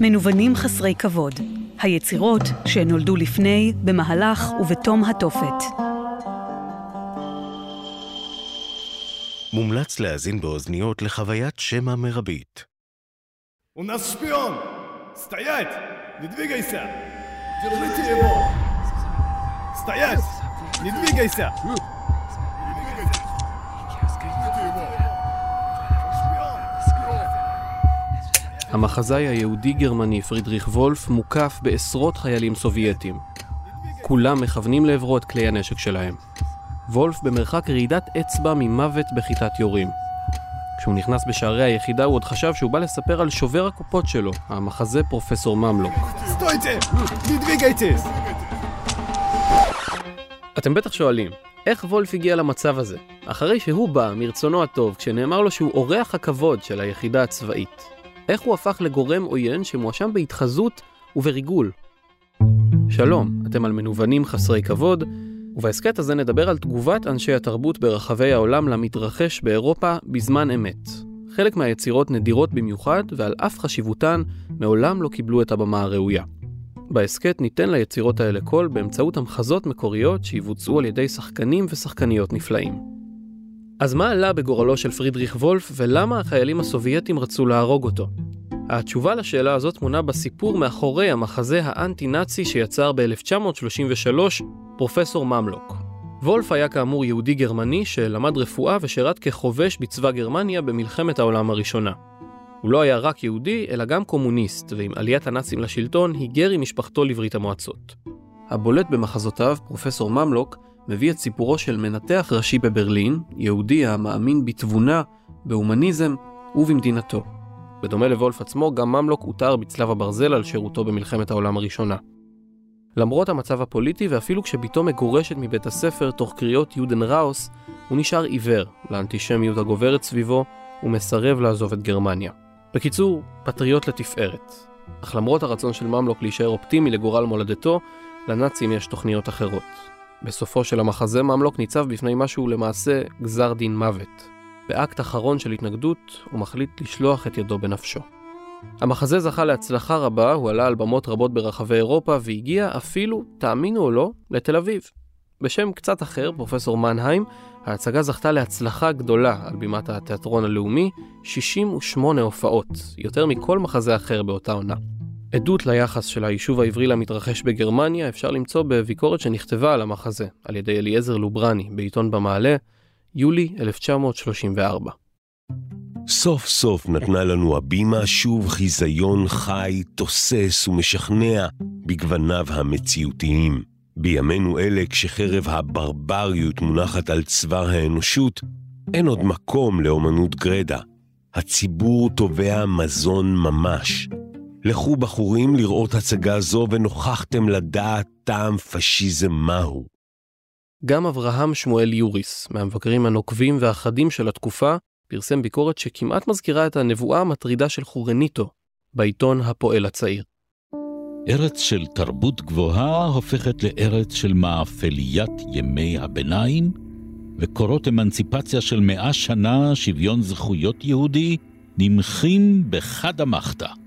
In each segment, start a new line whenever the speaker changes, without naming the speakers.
מנוונים חסרי כבוד, היצירות שנולדו לפני, במהלך ובתום התופת.
מומלץ להאזין באוזניות לחוויית שמע מרבית.
У нас шпион! Стоять! Не двигайся! Держите его! Стоять! Не двигайся!
המחזאי היהודי-גרמני פרידריך וולף מוקף בעשרות חיילים סובייטים. כולם מכוונים לעברו את כלי הנשק שלהם. וולף במרחק רעידת אצבע ממוות בכיתת יורים. כשהוא נכנס בשערי היחידה הוא עוד חשב שהוא בא לספר על שובר הקופות שלו, המחזה פרופסור ממלוק. אתם בטח שואלים, איך וולף הגיע למצב הזה? אחרי שהוא בא מרצונו הטוב כשנאמר לו שהוא אורח הכבוד של היחידה הצבאית. איך הוא הפך לגורם עוין שמואשם בהתחזות ובריגול? שלום, אתם על מנוונים חסרי כבוד, ובהסכת הזה נדבר על תגובת אנשי התרבות ברחבי העולם למתרחש באירופה בזמן אמת. חלק מהיצירות נדירות במיוחד, ועל אף חשיבותן, מעולם לא קיבלו את הבמה הראויה. בהסכת ניתן ליצירות האלה קול באמצעות המחזות מקוריות שיבוצעו על ידי שחקנים ושחקניות נפלאים. אז מה עלה בגורלו של פרידריך וולף ולמה החיילים הסובייטים רצו להרוג אותו? התשובה לשאלה הזאת תמונה בסיפור מאחורי המחזה האנטי-נאצי שיצר ב-1933 פרופסור ממלוק. וולף היה כאמור יהודי גרמני שלמד רפואה ושירת כחובש בצבא גרמניה במלחמת העולם הראשונה. הוא לא היה רק יהודי, אלא גם קומוניסט, ועם עליית הנאצים לשלטון היגר עם משפחתו לברית המועצות. הבולט במחזותיו, פרופסור ממלוק, מביא את סיפורו של מנתח ראשי בברלין, יהודי המאמין בתבונה, בהומניזם ובמדינתו. בדומה לוולף עצמו, גם ממלוק הותר בצלב הברזל על שירותו במלחמת העולם הראשונה. למרות המצב הפוליטי, ואפילו כשבתו מגורשת מבית הספר תוך קריאות יודן ראוס, הוא נשאר עיוור לאנטישמיות הגוברת סביבו, ומסרב לעזוב את גרמניה. בקיצור, פטריוט לתפארת. אך למרות הרצון של ממלוק להישאר אופטימי לגורל מולדתו, לנאצים יש תוכניות אחרות. בסופו של המחזה ממלוק ניצב בפני משהו למעשה גזר דין מוות. באקט אחרון של התנגדות, הוא מחליט לשלוח את ידו בנפשו. המחזה זכה להצלחה רבה, הוא עלה על במות רבות ברחבי אירופה והגיע אפילו, תאמינו או לא, לתל אביב. בשם קצת אחר, פרופסור מנהיים, ההצגה זכתה להצלחה גדולה על בימת התיאטרון הלאומי, 68 הופעות, יותר מכל מחזה אחר באותה עונה. עדות ליחס של היישוב העברי למתרחש בגרמניה אפשר למצוא בביקורת שנכתבה על המחזה, על ידי אליעזר לוברני, בעיתון במעלה, יולי 1934.
סוף סוף נתנה לנו הבימה שוב חיזיון חי, תוסס ומשכנע בגווניו המציאותיים. בימינו אלה, כשחרב הברבריות מונחת על צוואר האנושות, אין עוד מקום לאומנות גרדה. הציבור תובע מזון ממש. לכו בחורים לראות הצגה זו ונוכחתם לדעת טעם פשיזם מהו.
גם אברהם שמואל יוריס, מהמבקרים הנוקבים והחדים של התקופה, פרסם ביקורת שכמעט מזכירה את הנבואה המטרידה של חורניטו, בעיתון הפועל הצעיר.
ארץ של תרבות גבוהה הופכת לארץ של מאפליית ימי הביניים, וקורות אמנציפציה של מאה שנה, שוויון זכויות יהודי, נמחים בחד המחתא.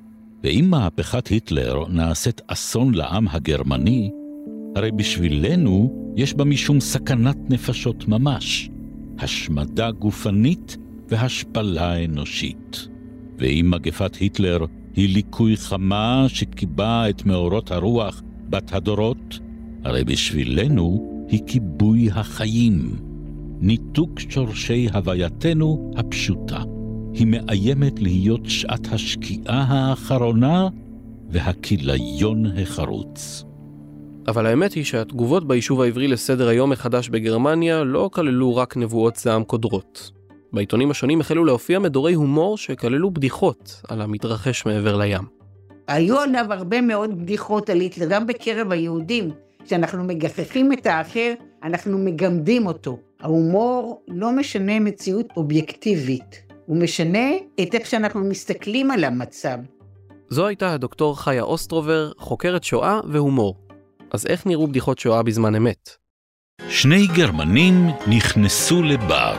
ואם מהפכת היטלר נעשית אסון לעם הגרמני, הרי בשבילנו יש בה משום סכנת נפשות ממש, השמדה גופנית והשפלה אנושית. ואם מגפת היטלר היא ליקוי חמה שקיבע את מאורות הרוח בת הדורות, הרי בשבילנו היא כיבוי החיים. ניתוק שורשי הווייתנו הפשוטה. היא מאיימת להיות שעת השקיעה האחרונה והכיליון החרוץ.
אבל האמת היא שהתגובות ביישוב העברי לסדר היום מחדש בגרמניה לא כללו רק נבואות זעם קודרות. בעיתונים השונים החלו להופיע מדורי הומור שכללו בדיחות על המתרחש מעבר לים.
היו עליו הרבה מאוד בדיחות על היטלר, גם בקרב היהודים. כשאנחנו מגחכים את האחר, אנחנו מגמדים אותו. ההומור לא משנה מציאות אובייקטיבית, הוא משנה את איך שאנחנו מסתכלים על המצב.
זו הייתה הדוקטור חיה אוסטרובר, חוקרת שואה והומור. אז איך נראו בדיחות שואה בזמן אמת?
שני גרמנים נכנסו לבר.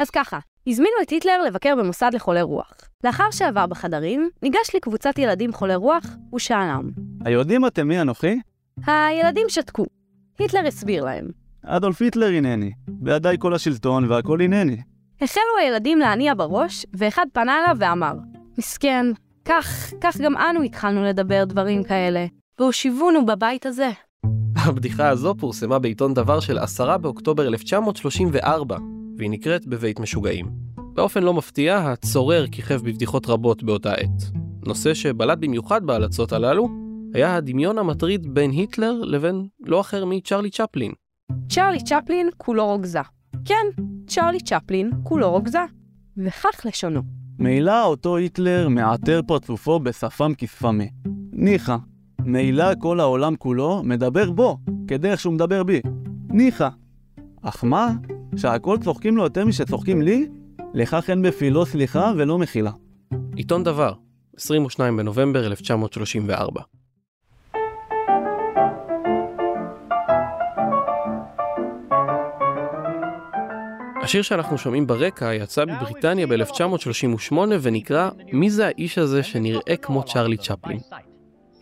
אז ככה, הזמינו את היטלר לבקר במוסד לחולי רוח. לאחר שעבר בחדרים, ניגש לקבוצת ילדים חולי רוח ושאלם.
היודעים אתם מי אנוכי?
הילדים שתקו. היטלר הסביר להם.
אדולף היטלר הנני, בידיי כל השלטון והכל הנני.
החלו הילדים להניע בראש, ואחד פנה אליו ואמר, מסכן, כך, כך גם אנו התחלנו לדבר דברים כאלה, והושיבונו בבית הזה.
הבדיחה הזו פורסמה בעיתון דבר של 10 באוקטובר 1934, והיא נקראת בבית משוגעים. באופן לא מפתיע, הצורר כיכב בבדיחות רבות באותה עת. נושא שבלט במיוחד בהלצות הללו, היה הדמיון המטריד בין היטלר לבין לא אחר מצ'רלי צ'פלין.
צ'רלי צ'פלין כולו רוגזה. כן, צ'רלי צ'פלין כולו רוגזה. וכך לשונו.
מעילה אותו היטלר מעטר פרצופו בשפם כשפמי. ניחא, מעילה כל העולם כולו מדבר בו, כדרך שהוא מדבר בי. ניחא. אך מה? שהכל צוחקים לו יותר משצוחקים לי? לכך אין בפילו סליחה ולא מחילה.
עיתון דבר, 22 בנובמבר 1934. השיר שאנחנו שומעים ברקע יצא בבריטניה ב-1938 ונקרא "מי זה האיש הזה שנראה כמו צ'רלי צ'פלין?"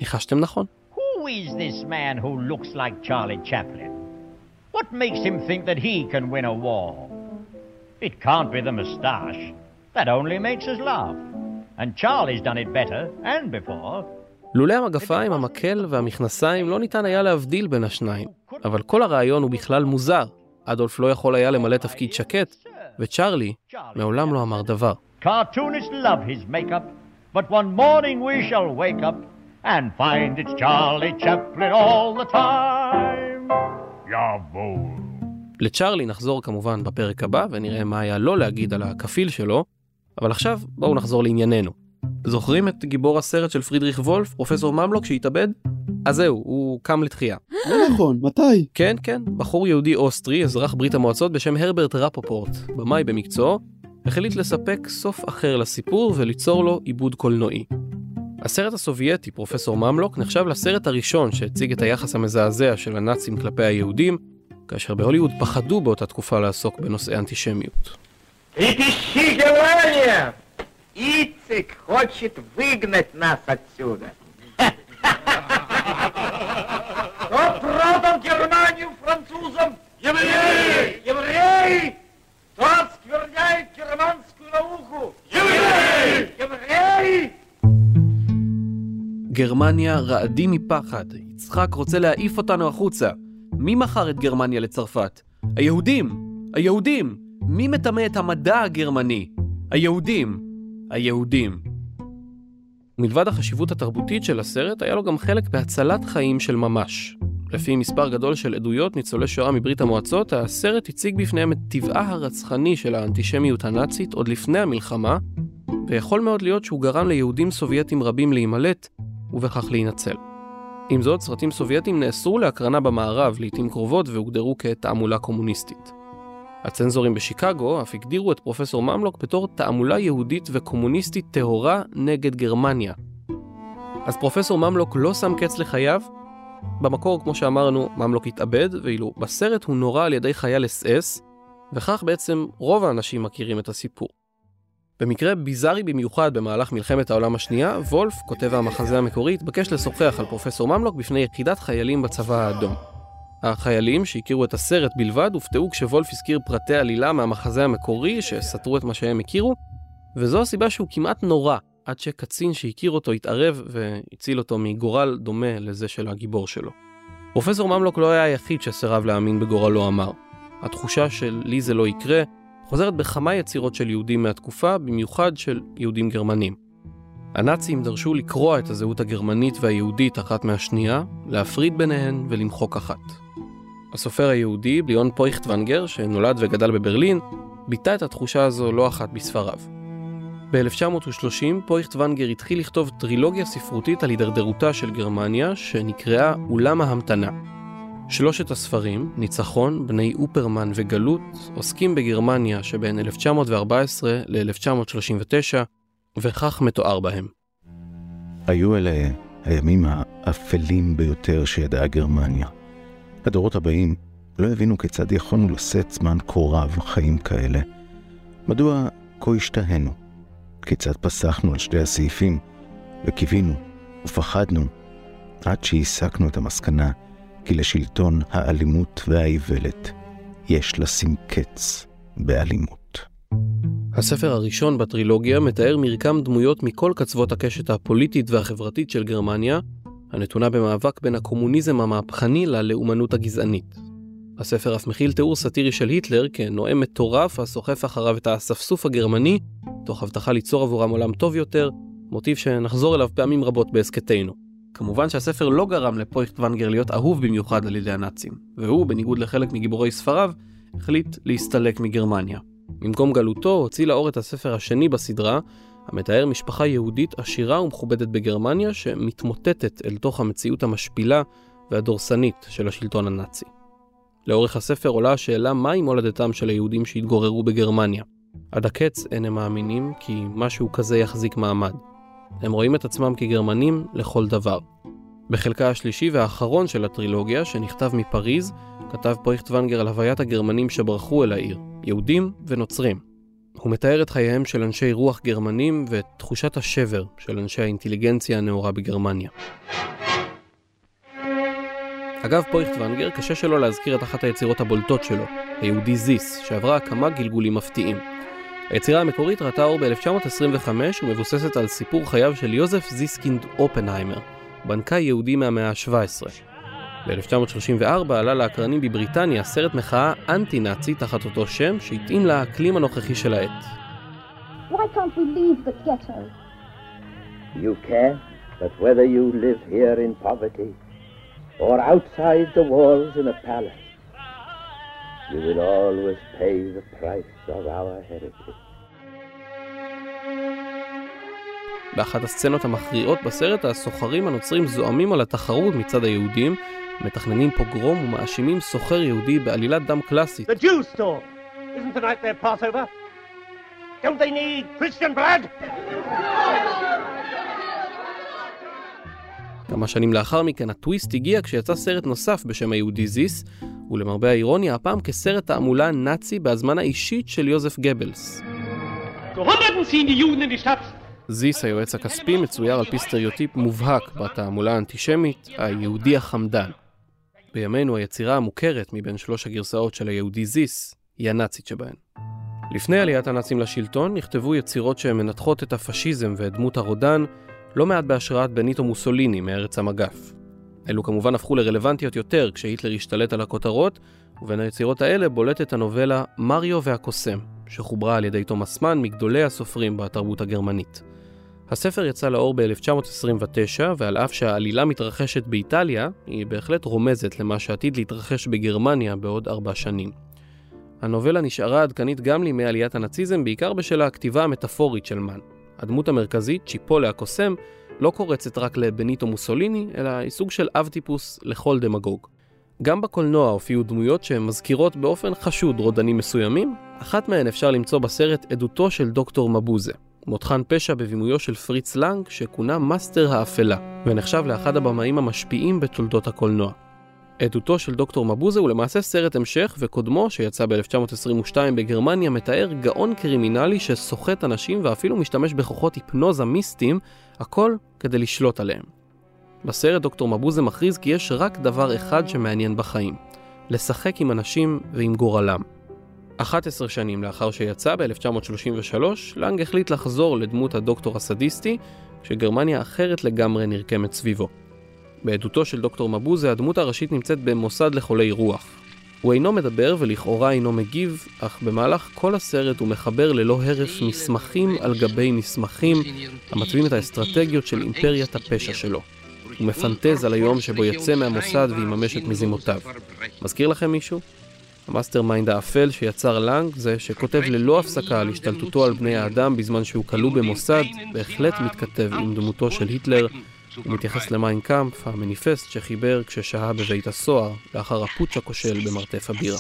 ניחשתם נכון.
Who is this man who looks like Charlie Chaplin? What makes him think that he can win a war? It can't be the moustache. That only makes us laugh. And Charlie's done it better, and before.
לולא המגפיים, המקל והמכנסיים לא ניתן היה להבדיל בין השניים. אבל כל הרעיון הוא בכלל מוזר. אדולף לא יכול היה למלא תפקיד שקט, וצ'רלי מעולם לא אמר דבר.
Cartoonists love his makeup, but one morning we shall wake up and find it's Charlie Chaplin all the time. יבואו.
לצ'רלי נחזור כמובן בפרק הבא ונראה מה היה לו להגיד על הכפיל שלו, אבל עכשיו בואו נחזור לענייננו. זוכרים את גיבור הסרט של פרידריך וולף, פרופסור ממלוק שהתאבד? אז זהו, הוא קם לתחייה.
לא נכון, מתי?
כן, כן, בחור יהודי אוסטרי, אזרח ברית המועצות בשם הרברט רפופורט, במאי במקצועו, החליט לספק סוף אחר לסיפור וליצור לו עיבוד קולנועי. הסרט הסובייטי, פרופסור ממלוק, נחשב לסרט הראשון שהציג את היחס המזעזע של הנאצים כלפי היהודים, כאשר בהוליווד פחדו באותה תקופה לעסוק בנושאי אנטישמיות.
Ищи желания! Ицик хочет выгнать нас отсюда. Германию французам? Евреи! Евреи! Кто оскверняет германскую науку? Евреи! Евреи!
גרמניה רעדים מפחד, יצחק רוצה להעיף אותנו החוצה. מי מכר את גרמניה לצרפת? היהודים! היהודים! מי מטמא את המדע הגרמני? היהודים! היהודים. מלבד החשיבות התרבותית של הסרט, היה לו גם חלק בהצלת חיים של ממש. לפי מספר גדול של עדויות ניצולי שואה מברית המועצות, הסרט הציג בפניהם את טבעה הרצחני של האנטישמיות הנאצית עוד לפני המלחמה, ויכול מאוד להיות שהוא גרם ליהודים סובייטים רבים להימלט, ובכך להינצל. עם זאת, סרטים סובייטים נאסרו להקרנה במערב לעיתים קרובות והוגדרו כתעמולה קומוניסטית. הצנזורים בשיקגו אף הגדירו את פרופסור ממלוק בתור תעמולה יהודית וקומוניסטית טהורה נגד גרמניה. אז פרופסור ממלוק לא שם קץ לחייו? במקור, כמו שאמרנו, ממלוק התאבד, ואילו בסרט הוא נורה על ידי חייל אס אס, וכך בעצם רוב האנשים מכירים את הסיפור. במקרה ביזארי במיוחד במהלך מלחמת העולם השנייה, וולף, כותב המחזה המקורי, התבקש לשוחח על פרופסור ממלוק בפני יחידת חיילים בצבא האדום. החיילים, שהכירו את הסרט בלבד, הופתעו כשוולף הזכיר פרטי עלילה מהמחזה המקורי שסתרו את מה שהם הכירו, וזו הסיבה שהוא כמעט נורא, עד שקצין שהכיר אותו התערב והציל אותו מגורל דומה לזה של הגיבור שלו. פרופסור ממלוק לא היה היחיד שסירב להאמין בגורלו אמר. התחושה של לי זה לא יקרה חוזרת בכמה יצירות של יהודים מהתקופה, במיוחד של יהודים גרמנים. הנאצים דרשו לקרוע את הזהות הגרמנית והיהודית אחת מהשנייה, להפריד ביניהן ולמחוק אחת. הסופר היהודי, ליאון פויכטוונגר, שנולד וגדל בברלין, ביטא את התחושה הזו לא אחת בספריו. ב-1930 פויכטוונגר התחיל לכתוב טרילוגיה ספרותית על הידרדרותה של גרמניה, שנקראה אולם ההמתנה. שלושת הספרים, ניצחון, בני אופרמן וגלות, עוסקים בגרמניה שבין 1914 ל-1939, וכך מתואר בהם.
היו אלה הימים האפלים ביותר שידעה גרמניה. הדורות הבאים לא הבינו כיצד יכולנו לשאת זמן כה רב חיים כאלה, מדוע כה השתהינו? כיצד פסחנו על שתי הסעיפים, וקיווינו, ופחדנו, עד שהסקנו את המסקנה כי לשלטון האלימות והאיוולת יש לשים קץ באלימות.
הספר הראשון בטרילוגיה מתאר מרקם דמויות מכל קצוות הקשת הפוליטית והחברתית של גרמניה, הנתונה במאבק בין הקומוניזם המהפכני ללאומנות הגזענית. הספר אף מכיל תיאור סאטירי של היטלר כנואם מטורף הסוחף אחריו את האספסוף הגרמני, תוך הבטחה ליצור עבורם עולם טוב יותר, מוטיב שנחזור אליו פעמים רבות בהסכתנו. כמובן שהספר לא גרם לפויכטוונגר להיות אהוב במיוחד על ידי הנאצים, והוא, בניגוד לחלק מגיבורי ספריו, החליט להסתלק מגרמניה. במקום גלותו הוציא לאור את הספר השני בסדרה, המתאר משפחה יהודית עשירה ומכובדת בגרמניה שמתמוטטת אל תוך המציאות המשפילה והדורסנית של השלטון הנאצי. לאורך הספר עולה השאלה מהי מולדתם של היהודים שהתגוררו בגרמניה. עד הקץ אין הם מאמינים כי משהו כזה יחזיק מעמד. הם רואים את עצמם כגרמנים לכל דבר. בחלקה השלישי והאחרון של הטרילוגיה, שנכתב מפריז, כתב פרויכטוונגר על הוויית הגרמנים שברחו אל העיר, יהודים ונוצרים. הוא מתאר את חייהם של אנשי רוח גרמנים ואת תחושת השבר של אנשי האינטליגנציה הנאורה בגרמניה. אגב פויכטוונגר, קשה שלא להזכיר את אחת היצירות הבולטות שלו, היהודי זיס, שעברה כמה גלגולים מפתיעים. היצירה המקורית ראתה אור ב-1925 ומבוססת על סיפור חייו של יוזף זיסקינד אופנהיימר, בנקאי יהודי מהמאה ה-17. ב-1934 עלה לאקרנים בבריטניה סרט מחאה אנטי-נאצי תחת אותו שם, שהתאים לאקלים הנוכחי של העת.
Why can't we leave the ghetto?
You can, but whether you live here in poverty or outside the walls in a palace, you will always pay the price of our heritage.
באחת הסצנות המכריעות בסרט, הסוחרים הנוצרים זועמים על התחרות מצד היהודים, מתכננים פוגרום ומאשימים סוחר יהודי בעלילת דם קלאסית.
The Jew store. Isn't tonight their Passover? Don't they need Christian blood?
כמה שנים לאחר מכן הטוויסט הגיע כשיצא סרט נוסף בשם היהודי זיס, ולמרבה האירוניה הפעם כסרט תעמולה נאצי בהזמנה אישית של יוזף גבלס. זיס, היועץ הכספי, מצויר על פי סטריאוטיפ מובהק בתעמולה האנטישמית, היהודי החמדן. בימינו היצירה המוכרת מבין שלוש הגרסאות של היהודי זיס, היא הנאצית שבהן. לפני עליית הנאצים לשלטון נכתבו יצירות שמנתחות את הפשיזם ואת דמות הרודן, לא מעט בהשראת בניטו מוסוליני מארץ המגף. אלו כמובן הפכו לרלוונטיות יותר כשהיטלר השתלט על הכותרות, ובין היצירות האלה בולטת הנובלה "מריו והקוסם", שחוברה על ידי תומאס מן מגדולי הסופרים בתרבות הגרמנית. הספר יצא לאור ב-1929, ועל אף שהעלילה מתרחשת באיטליה, היא בהחלט רומזת למה שעתיד להתרחש בגרמניה בעוד ארבע שנים. הנובלה נשארה עדכנית גם לימי עליית הנאציזם, בעיקר בשל הכתיבה המטאפורית של מן. הדמות המרכזית, צ'יפולה הקוסם, לא קורצת רק לבניטו מוסוליני, אלא היא סוג של אב טיפוס לכל דמגוג. גם בקולנוע הופיעו דמויות שמזכירות באופן חשוד רודנים מסוימים, אחת מהן אפשר למצוא בסרט עדותו של דוקטור מבוזה, מותחן פשע בבימויו של פריץ לנג, שכונה מאסטר האפלה, ונחשב לאחד הבמאים המשפיעים בתולדות הקולנוע. עדותו של דוקטור מבוזה הוא למעשה סרט המשך, וקודמו, שיצא ב-1922 בגרמניה, מתאר גאון קרימינלי שסוחט אנשים ואפילו משתמש בכוחות היפנוזה מיסטיים, הכל כדי לשלוט עליהם. בסרט דוקטור מבוזה מכריז כי יש רק דבר אחד שמעניין בחיים, לשחק עם אנשים ועם גורלם. 11 שנים לאחר שיצא, ב-1933, לנג החליט לחזור לדמות הדוקטור הסדיסטי, כשגרמניה אחרת לגמרי נרקמת סביבו. בעדותו של דוקטור מבוזה, הדמות הראשית נמצאת במוסד לחולי רוח. הוא אינו מדבר ולכאורה אינו מגיב, אך במהלך כל הסרט הוא מחבר ללא הרף מסמכים על גבי מסמכים המתווים את האסטרטגיות של אימפריית הפשע שלו. הוא מפנטז על היום שבו יצא מהמוסד ויממש את מזימותיו. מזכיר לכם מישהו? ה mastermind האפל שיצר לנג זה שכותב ללא הפסקה על השתלטותו על בני האדם בזמן שהוא כלוא במוסד, בהחלט מתכתב עם דמותו של היטלר. הוא מתייחס למיינקאמפ, המניפסט שחיבר כששהה בבית הסוהר לאחר הפוטש הכושל במרתף הבירה.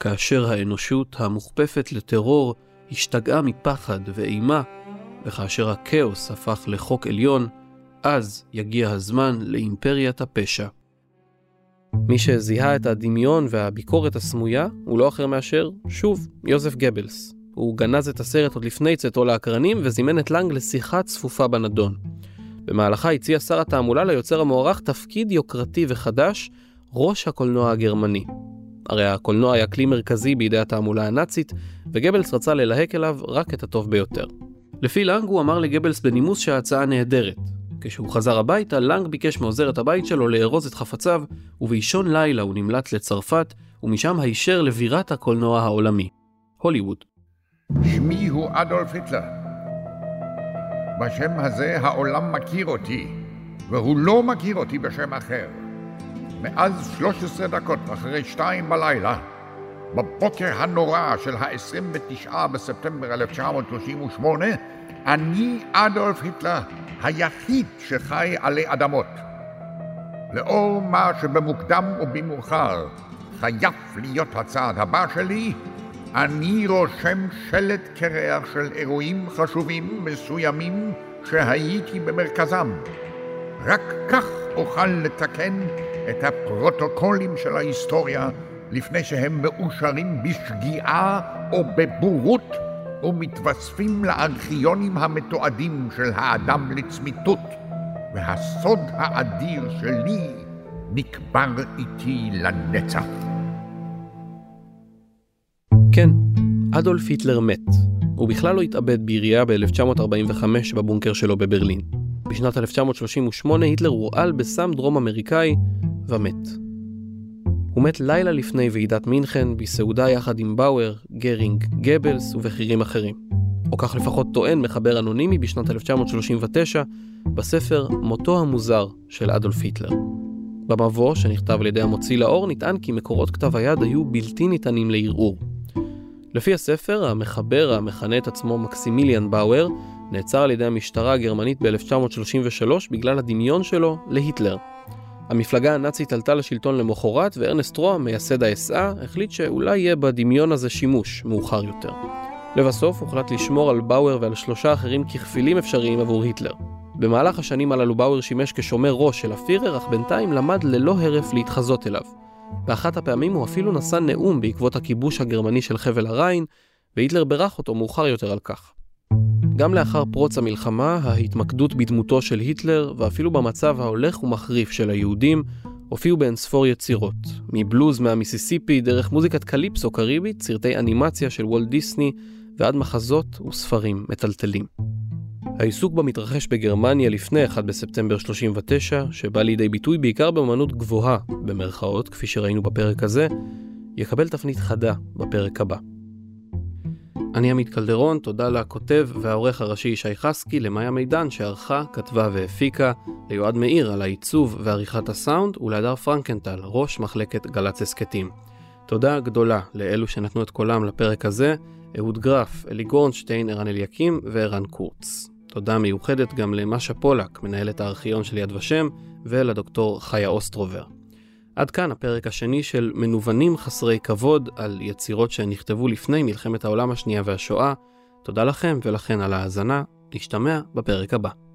כאשר האנושות המוכפפת לטרור השתגעה מפחד ואימה, וכאשר הכאוס הפך לחוק עליון, אז יגיע הזמן לאימפריית הפשע. מי שזיהה את הדמיון והביקורת הסמויה הוא לא אחר מאשר, שוב, יוזף גבלס. הוא גנז את הסרט עוד לפני צאתו לאקרנים וזימן את לנג לשיחה צפופה בנדון. במהלכה הציע שר התעמולה ליוצר המוערך תפקיד יוקרתי וחדש, ראש הקולנוע הגרמני. הרי הקולנוע היה כלי מרכזי בידי התעמולה הנאצית, וגבלס רצה ללהק אליו רק את הטוב ביותר. לפי לנג הוא אמר לגבלס בנימוס שההצעה נהדרת. כשהוא חזר הביתה, לנג ביקש מעוזרת הבית שלו לארוז את חפציו, ובאישון לילה הוא נמלט לצרפת, ומשם הישר לבירת הקולנוע העולמי, הוליווד.
שמי הוא אדולף היטלר. בשם הזה העולם מכיר אותי, והוא לא מכיר אותי בשם אחר. מאז 13 דקות אחרי שתיים בלילה, בבוקר הנורא של ה-29 בספטמבר 1938, אני אדולף היטלר, היחיד שחי עלי אדמות. לאור מה שבמוקדם ובמאוחר חייב להיות הצעד הבא שלי, אני רושם שלט קרח של אירועים חשובים מסוימים שהייתי במרכזם. רק כך אוכל לתקן את הפרוטוקולים של ההיסטוריה לפני שהם מאושרים בשגיאה או בבורות ומתווספים לארכיונים המתועדים של האדם לצמיתות. והסוד האדיר שלי נקבר איתי לנצח.
כן, אדולף היטלר מת. הוא בכלל לא התאבד בירייה ב-1945 בבונקר שלו בברלין. בשנת 1938 היטלר הורעל בסם דרום אמריקאי ומת. הוא מת לילה לפני ועידת מינכן בסעודה יחד עם באואר, גרינג, גבלס ובכירים אחרים. או כך לפחות טוען מחבר אנונימי בשנת 1939 בספר "מותו המוזר" של אדולף היטלר. במבוא, שנכתב על ידי המוציא לאור, נטען כי מקורות כתב היד היו בלתי ניתנים לערעור. לפי הספר, המחבר המכנה את עצמו מקסימיליאן באואר, נעצר על ידי המשטרה הגרמנית ב-1933 בגלל הדמיון שלו להיטלר. המפלגה הנאצית עלתה לשלטון למחרת, וארנסט רואה, מייסד ה-SA, החליט שאולי יהיה בדמיון הזה שימוש מאוחר יותר. לבסוף הוחלט לשמור על באואר ועל שלושה אחרים ככפילים אפשריים עבור היטלר. במהלך השנים הללו באואר שימש כשומר ראש של הפירר, אך בינתיים למד ללא הרף להתחזות אליו. באחת הפעמים הוא אפילו נשא נאום בעקבות הכיבוש הגרמני של חבל הריין, והיטלר בירך אותו מאוחר יותר על כך. גם לאחר פרוץ המלחמה, ההתמקדות בדמותו של היטלר, ואפילו במצב ההולך ומחריף של היהודים, הופיעו באינספור יצירות, מבלוז מהמיסיסיפי דרך מוזיקת קליפסו קריבית, סרטי אנימציה של וולט דיסני, ועד מחזות וספרים מטלטלים. העיסוק בה מתרחש בגרמניה לפני 1 בספטמבר 39, שבא לידי ביטוי בעיקר באמנות גבוהה, במרכאות, כפי שראינו בפרק הזה, יקבל תפנית חדה בפרק הבא. אני עמית קלדרון, תודה לכותב והעורך הראשי ישי חסקי, למאיה מידן שערכה, כתבה והפיקה, ליועד מאיר על העיצוב ועריכת הסאונד, ולהדר פרנקנטל, ראש מחלקת גל"צ הסכתים. תודה גדולה לאלו שנתנו את קולם לפרק הזה, אהוד גרף, אלי גורנשטיין, ערן אליקים וערן קורץ. תודה מיוחדת גם למשה פולק, מנהלת הארכיון של יד ושם, ולדוקטור חיה אוסטרובר. עד כאן הפרק השני של מנוונים חסרי כבוד על יצירות שנכתבו לפני מלחמת העולם השנייה והשואה. תודה לכם ולכן על ההאזנה, נשתמע בפרק הבא.